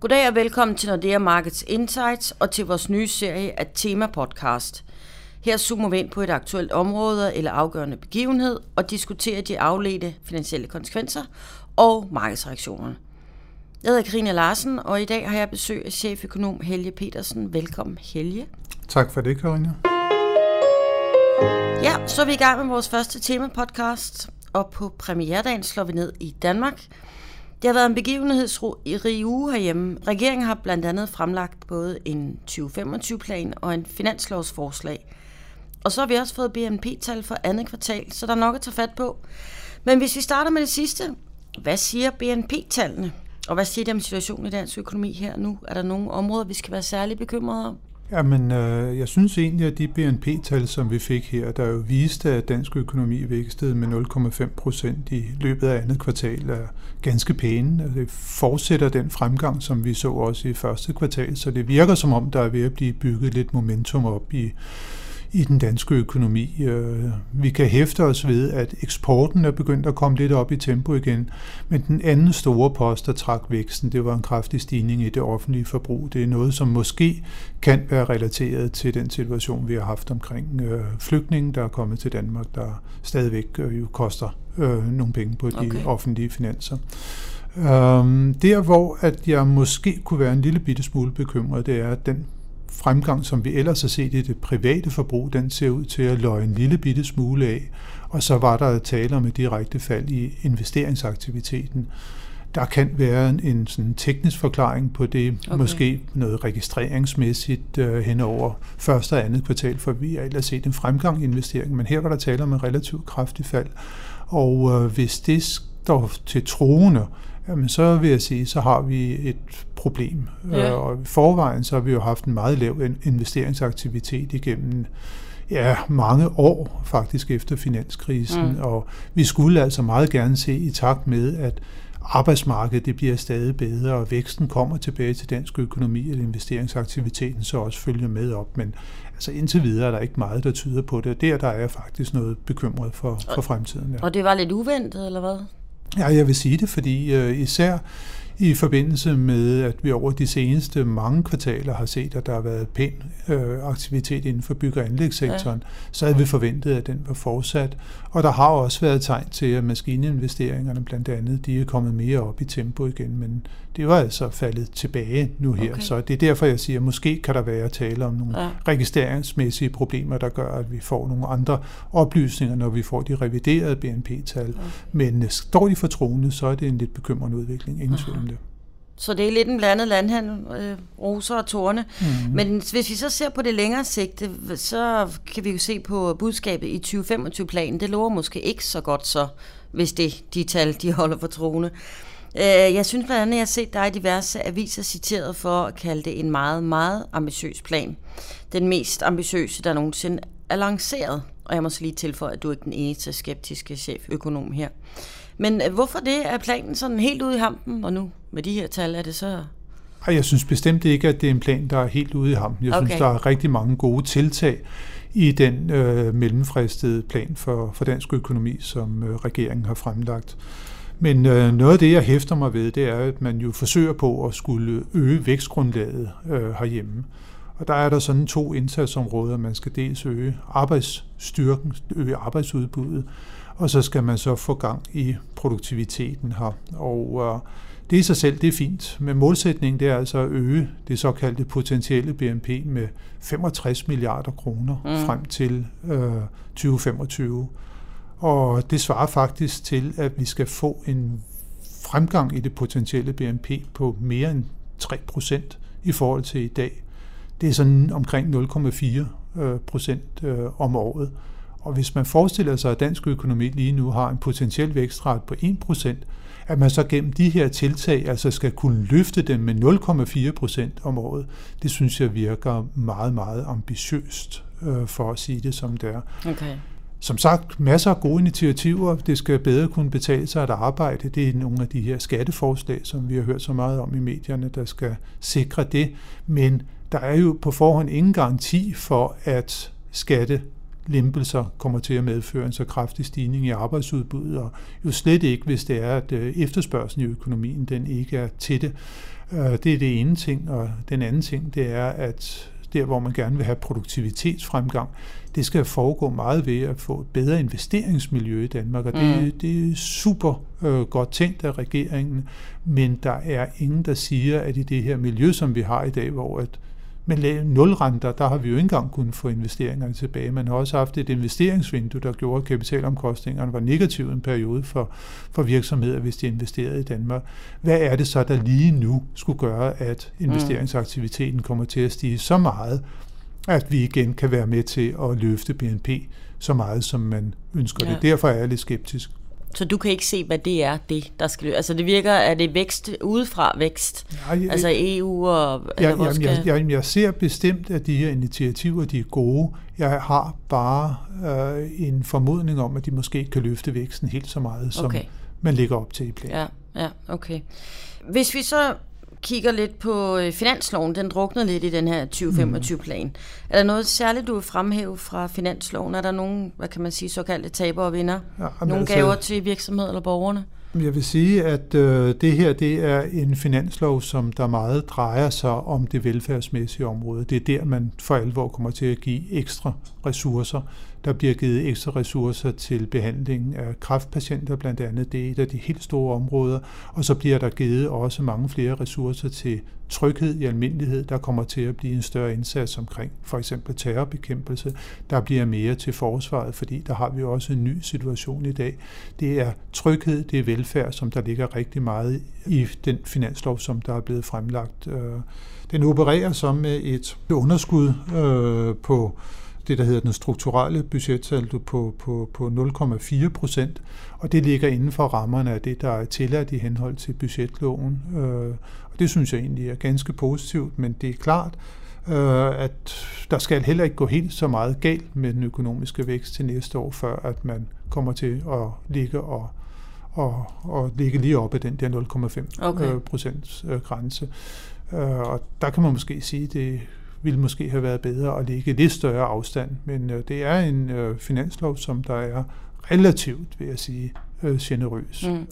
Goddag og velkommen til Nordea Markets Insights og til vores nye serie af Tema Podcast. Her zoomer vi ind på et aktuelt område eller afgørende begivenhed og diskuterer de afledte finansielle konsekvenser og markedsreaktionerne. Jeg hedder Karina Larsen, og i dag har jeg besøg af cheføkonom Helge Petersen. Velkommen, Helge. Tak for det, Karina. Ja, så er vi i gang med vores første tema-podcast, og på premieredagen slår vi ned i Danmark. Det har været en begivenhedsrig uge herhjemme. Regeringen har blandt andet fremlagt både en 2025-plan og en finanslovsforslag. Og så har vi også fået BNP-tal for andet kvartal, så der er nok at tage fat på. Men hvis vi starter med det sidste, hvad siger BNP-tallene? Og hvad siger de om situationen i dansk økonomi her nu? Er der nogle områder, vi skal være særlig bekymrede om? Jamen, øh, jeg synes egentlig, at de BNP-tal, som vi fik her, der jo viste, at dansk økonomi vækstede med 0,5 procent i løbet af andet kvartal, er ganske pæne. Altså, det fortsætter den fremgang, som vi så også i første kvartal, så det virker som om, der er ved at blive bygget lidt momentum op i i den danske økonomi. Øh, vi kan hæfte os ved, at eksporten er begyndt at komme lidt op i tempo igen, men den anden store post, der trak væksten, det var en kraftig stigning i det offentlige forbrug. Det er noget, som måske kan være relateret til den situation, vi har haft omkring øh, flygtninge, der er kommet til Danmark, der stadigvæk øh, jo koster nogle penge på de okay. offentlige finanser. Um, der, hvor at jeg måske kunne være en lille bitte smule bekymret, det er, at den fremgang, som vi ellers har set i det private forbrug, den ser ud til at løje en lille bitte smule af, og så var der tale om et direkte fald i investeringsaktiviteten. Der kan være en, en sådan teknisk forklaring på det, okay. måske noget registreringsmæssigt øh, hen over første og andet kvartal, for vi har ellers set en fremgang i investeringen, men her var der tale om en relativt kraftig fald. Og øh, hvis det står til troende, jamen så vil jeg sige, så har vi et problem. Ja. Øh, og i forvejen så har vi jo haft en meget lav investeringsaktivitet igennem ja, mange år faktisk efter finanskrisen, mm. og vi skulle altså meget gerne se i takt med, at arbejdsmarkedet det bliver stadig bedre, og væksten kommer tilbage til dansk økonomi, og investeringsaktiviteten så også følger med op. Men altså indtil videre er der ikke meget, der tyder på det. Der, der er jeg faktisk noget bekymret for, for fremtiden. Ja. Og det var lidt uventet, eller hvad? Ja, jeg vil sige det, fordi øh, især i forbindelse med, at vi over de seneste mange kvartaler har set, at der har været pæn øh, aktivitet inden for bygge- og anlægssektoren, ja. så havde vi forventet, at den var fortsat. Og der har også været tegn til, at maskininvesteringerne blandt andet, de er kommet mere op i tempo igen, men det var altså faldet tilbage nu her. Okay. Så det er derfor, jeg siger, at måske kan der være tale om nogle ja. registreringsmæssige problemer, der gør, at vi får nogle andre oplysninger, når vi får de reviderede BNP-tal. Okay. Men øh, står de for troende, så er det en lidt bekymrende udvikling. Ingen tvivl. Så det er lidt en blandet landhandel, øh, roser og tårne. Mm. Men hvis vi så ser på det længere sigt, så kan vi jo se på budskabet i 2025-planen. Det lover måske ikke så godt så, hvis det de tal, de holder for troende. Øh, jeg synes blandt andet, at jeg har set dig i diverse aviser citeret for at kalde det en meget, meget ambitiøs plan. Den mest ambitiøse, der nogensinde er lanceret. Og jeg må så lige tilføje, at du er ikke den eneste skeptiske cheføkonom her. Men øh, hvorfor det er planen sådan helt ude i hampen, og nu med de her tal er det så... Ej, jeg synes bestemt ikke, at det er en plan, der er helt ude i hampen. Jeg okay. synes, der er rigtig mange gode tiltag i den øh, mellemfristede plan for, for dansk økonomi, som øh, regeringen har fremlagt. Men øh, noget af det, jeg hæfter mig ved, det er, at man jo forsøger på at skulle øge vækstgrundlaget øh, herhjemme. Og der er der sådan to indsatsområder. Man skal dels øge arbejdsstyrken, øge arbejdsudbuddet, og så skal man så få gang i produktiviteten her. Og øh, det i sig selv, det er fint, men målsætningen det er altså at øge det såkaldte potentielle BNP med 65 milliarder kroner mm. frem til øh, 2025. Og det svarer faktisk til, at vi skal få en fremgang i det potentielle BNP på mere end 3 procent i forhold til i dag. Det er sådan omkring 0,4 øh, procent øh, om året. Og hvis man forestiller sig, at dansk økonomi lige nu har en potentiel vækstret på 1 procent, at man så gennem de her tiltag altså skal kunne løfte dem med 0,4 procent om året, det synes jeg virker meget, meget ambitiøst, øh, for at sige det som det er. Okay. Som sagt, masser af gode initiativer. Det skal bedre kunne betale sig at arbejde. Det er nogle af de her skatteforslag, som vi har hørt så meget om i medierne, der skal sikre det. Men der er jo på forhånd ingen garanti for, at skatte lempelser kommer til at medføre en så kraftig stigning i arbejdsudbuddet, og jo slet ikke, hvis det er, at øh, efterspørgselen i økonomien den ikke er til det. Øh, det er det ene ting, og den anden ting, det er, at der hvor man gerne vil have produktivitetsfremgang, det skal foregå meget ved at få et bedre investeringsmiljø i Danmark, og det, mm. det er super øh, godt tænkt af regeringen, men der er ingen, der siger, at i det her miljø, som vi har i dag, hvor at med nulrenter, der har vi jo ikke engang kunnet få investeringerne tilbage. Man har også haft et investeringsvindue, der gjorde, at kapitalomkostningerne var negative en periode for, for virksomheder, hvis de investerede i Danmark. Hvad er det så, der lige nu skulle gøre, at investeringsaktiviteten kommer til at stige så meget, at vi igen kan være med til at løfte BNP så meget, som man ønsker ja. det. Derfor er jeg lidt skeptisk. Så du kan ikke se, hvad det er, det der skal... Altså det virker, at det er vækst udefra vækst? Nej, jeg, altså EU og... Jeg, jeg, skal... jeg, jeg, jeg ser bestemt, at de her initiativer, de er gode. Jeg har bare øh, en formodning om, at de måske kan løfte væksten helt så meget, som okay. man ligger op til i planen. Ja, ja, okay. Hvis vi så kigger lidt på øh, finansloven, den drukner lidt i den her 2025-plan. Mm. Er der noget særligt, du vil fremhæve fra finansloven? Er der nogle, hvad kan man sige, såkaldte taber og vinder? Ja, nogle altså, gaver til virksomheder eller borgerne? Jeg vil sige, at øh, det her det er en finanslov, som der meget drejer sig om det velfærdsmæssige område. Det er der, man for alvor kommer til at give ekstra ressourcer der bliver givet ekstra ressourcer til behandling af kræftpatienter, blandt andet. Det er et af de helt store områder. Og så bliver der givet også mange flere ressourcer til tryghed i almindelighed. Der kommer til at blive en større indsats omkring for eksempel terrorbekæmpelse. Der bliver mere til forsvaret, fordi der har vi også en ny situation i dag. Det er tryghed, det er velfærd, som der ligger rigtig meget i den finanslov, som der er blevet fremlagt. Øh, den opererer som med et underskud øh, på det, der hedder den strukturelle budgetsaldo på, på, på 0,4 procent, og det ligger inden for rammerne af det, der er tilladt i henhold til budgetloven. Øh, og det synes jeg egentlig er ganske positivt, men det er klart, øh, at der skal heller ikke gå helt så meget galt med den økonomiske vækst til næste år, før at man kommer til at ligge og og, og ligge lige op ad den der 0,5 okay. procents grænse. Og der kan man måske sige, at det ville måske have været bedre at ligge lidt større afstand. Men øh, det er en øh, finanslov, som der er relativt, vil jeg sige, øh, generøs. Mm.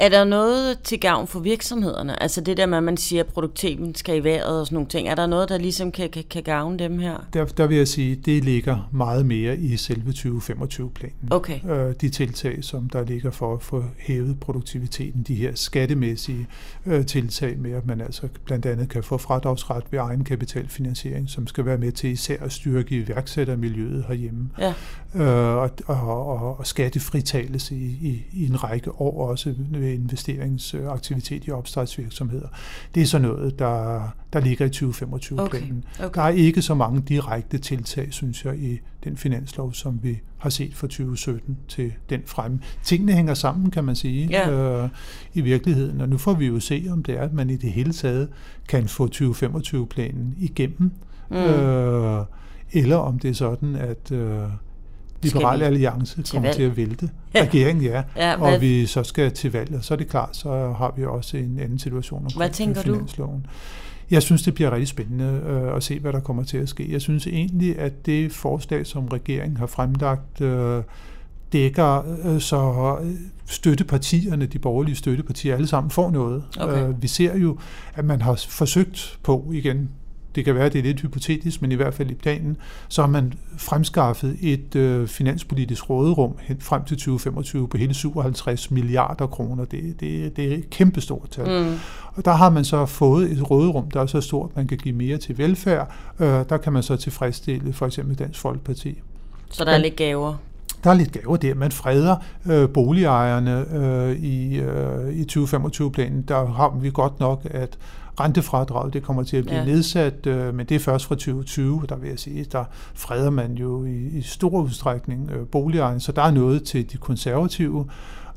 Er der noget til gavn for virksomhederne? Altså det der med, at man siger, at produktiven skal i vejret og sådan nogle ting. Er der noget, der ligesom kan, kan, kan gavne dem her? Der, der vil jeg sige, at det ligger meget mere i selve 2025-planen. Okay. Øh, de tiltag, som der ligger for at få hævet produktiviteten, de her skattemæssige øh, tiltag med, at man altså blandt andet kan få fradragsret ved egenkapitalfinansiering, som skal være med til især at styrke iværksættermiljøet herhjemme. Ja. Øh, og, og, og, og skattefritagelse i, i, i en række år også ved investeringsaktivitet i opstartsvirksomheder. Det er sådan noget, der, der ligger i 2025-planen. Okay. Okay. Der er ikke så mange direkte tiltag, synes jeg, i den finanslov, som vi har set fra 2017 til den fremme. Tingene hænger sammen, kan man sige, ja. øh, i virkeligheden. Og nu får vi jo se, om det er, at man i det hele taget kan få 2025-planen igennem. Mm. Øh, eller om det er sådan, at... Øh, Liberale Alliance kommer valg? til at vælte. Regeringen, ja. ja hvad? og vi så skal til valg, og så er det klart, så har vi også en anden situation omkring hvad tænker finansloven. Du? Jeg synes, det bliver rigtig spændende øh, at se, hvad der kommer til at ske. Jeg synes egentlig, at det forslag, som regeringen har fremlagt, øh, dækker, øh, så støttepartierne, de borgerlige støttepartier, alle sammen får noget. Okay. Øh, vi ser jo, at man har forsøgt på, igen, det kan være, at det er lidt hypotetisk, men i hvert fald i planen, så har man fremskaffet et øh, finanspolitisk råderum hen frem til 2025 på hele 57 milliarder kroner. Det, det, det er et kæmpestort tal. Mm. Og der har man så fået et råderum, der er så stort, at man kan give mere til velfærd. Øh, der kan man så tilfredsstille for eksempel Dansk Folkeparti. Så der er lidt gaver? Der er lidt gaver der. Man freder øh, boligejerne øh, i, øh, i 2025-planen. Der har vi godt nok, at rentefradrag, det kommer til at blive ja. nedsat, øh, men det er først fra 2020, der vil jeg sige, der freder man jo i, i stor udstrækning øh, boligejerne, så der er noget til de konservative,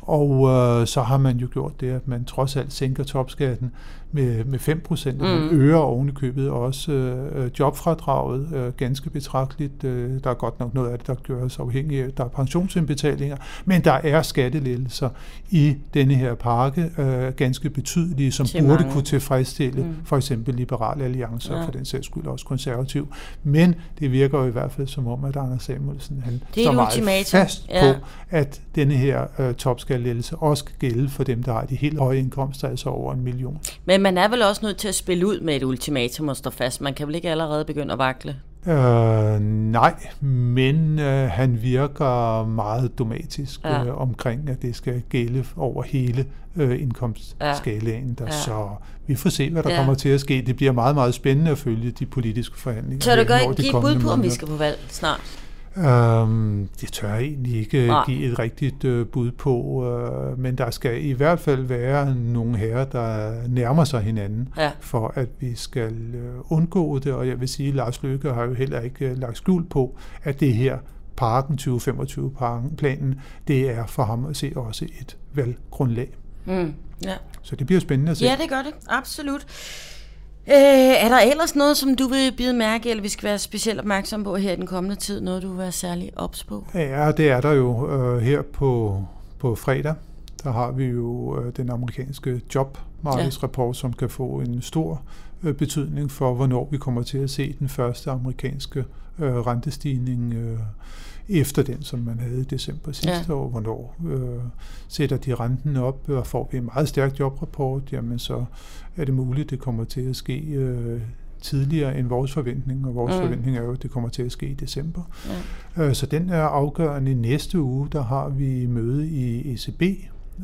og øh, så har man jo gjort det, at man trods alt sænker topskatten med, med 5 procent, mm. man øger ovenikøbet også øh, jobfradraget øh, ganske betragteligt. Øh, der er godt nok noget af det, der gøres afhængigt af, der er pensionsindbetalinger, men der er skattelettelser i denne her pakke, øh, ganske betydelige, som Til burde mange. kunne tilfredsstille mm. for eksempel liberale alliancer, ja. for den sags skyld også konservativ. Men det virker jo i hvert fald som om, at Anders Samuelsen han står meget fast ja. på, at denne her øh, topskattelettelse også skal gælde for dem, der har de helt høje indkomster, altså over en million. Men man er vel også nødt til at spille ud med et ultimatum og stå fast. Man kan vel ikke allerede begynde at vakle? Øh, nej, men øh, han virker meget dogmatisk ja. øh, omkring, at det skal gælde over hele øh, indkomstskalaen. Der, ja. Så vi får se, hvad der ja. kommer til at ske. Det bliver meget, meget spændende at følge de politiske forhandlinger. Så du godt give bud på, om vi skal på valg snart? Øhm, det tør jeg egentlig ikke Nej. give et rigtigt øh, bud på, øh, men der skal i hvert fald være nogle herrer, der nærmer sig hinanden, ja. for at vi skal øh, undgå det, og jeg vil sige, at Lars Løkke har jo heller ikke øh, lagt skjul på, at det her parken 2025-planen, det er for ham at se også et valggrundlag. Mm, ja. Så det bliver spændende at se. Ja, det gør det. Absolut. Øh, er der ellers noget, som du vil bide mærke, eller vi skal være specielt opmærksom på her i den kommende tid? Noget, du vil være særlig ops på? Ja, det er der jo øh, her på, på fredag. Der har vi jo øh, den amerikanske jobmarkedsrapport, ja. som kan få en stor øh, betydning for, hvornår vi kommer til at se den første amerikanske øh, rentestigning øh, efter den, som man havde i december sidste ja. år. Hvornår øh, sætter de renten op, og får vi en meget stærk jobrapport, jamen så er det muligt, det kommer til at ske øh, tidligere end vores forventning, og vores mm. forventning er jo, at det kommer til at ske i december. Ja. Øh, så den er afgørende. Næste uge, der har vi møde i ECB,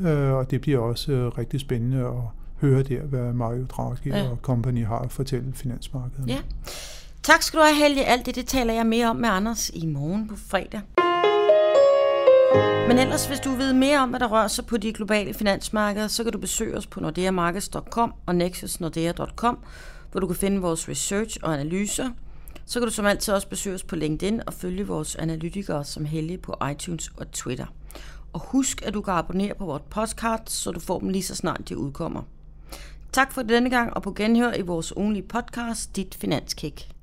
øh, og det bliver også øh, rigtig spændende at høre der, hvad Mario Draghi ja. og company har at fortælle finansmarkedet. Ja. Tak skal du have, Helge. Alt det, det taler jeg mere om med Anders i morgen på fredag. Men ellers, hvis du vil mere om, hvad der rører sig på de globale finansmarkeder, så kan du besøge os på nordeamarkets.com og nexusnordea.com, hvor du kan finde vores research og analyser. Så kan du som altid også besøge os på LinkedIn og følge vores analytikere som Helge på iTunes og Twitter. Og husk, at du kan abonnere på vores podcast, så du får dem lige så snart de udkommer. Tak for denne gang, og på genhør i vores ugenlige podcast, Dit Finanskick.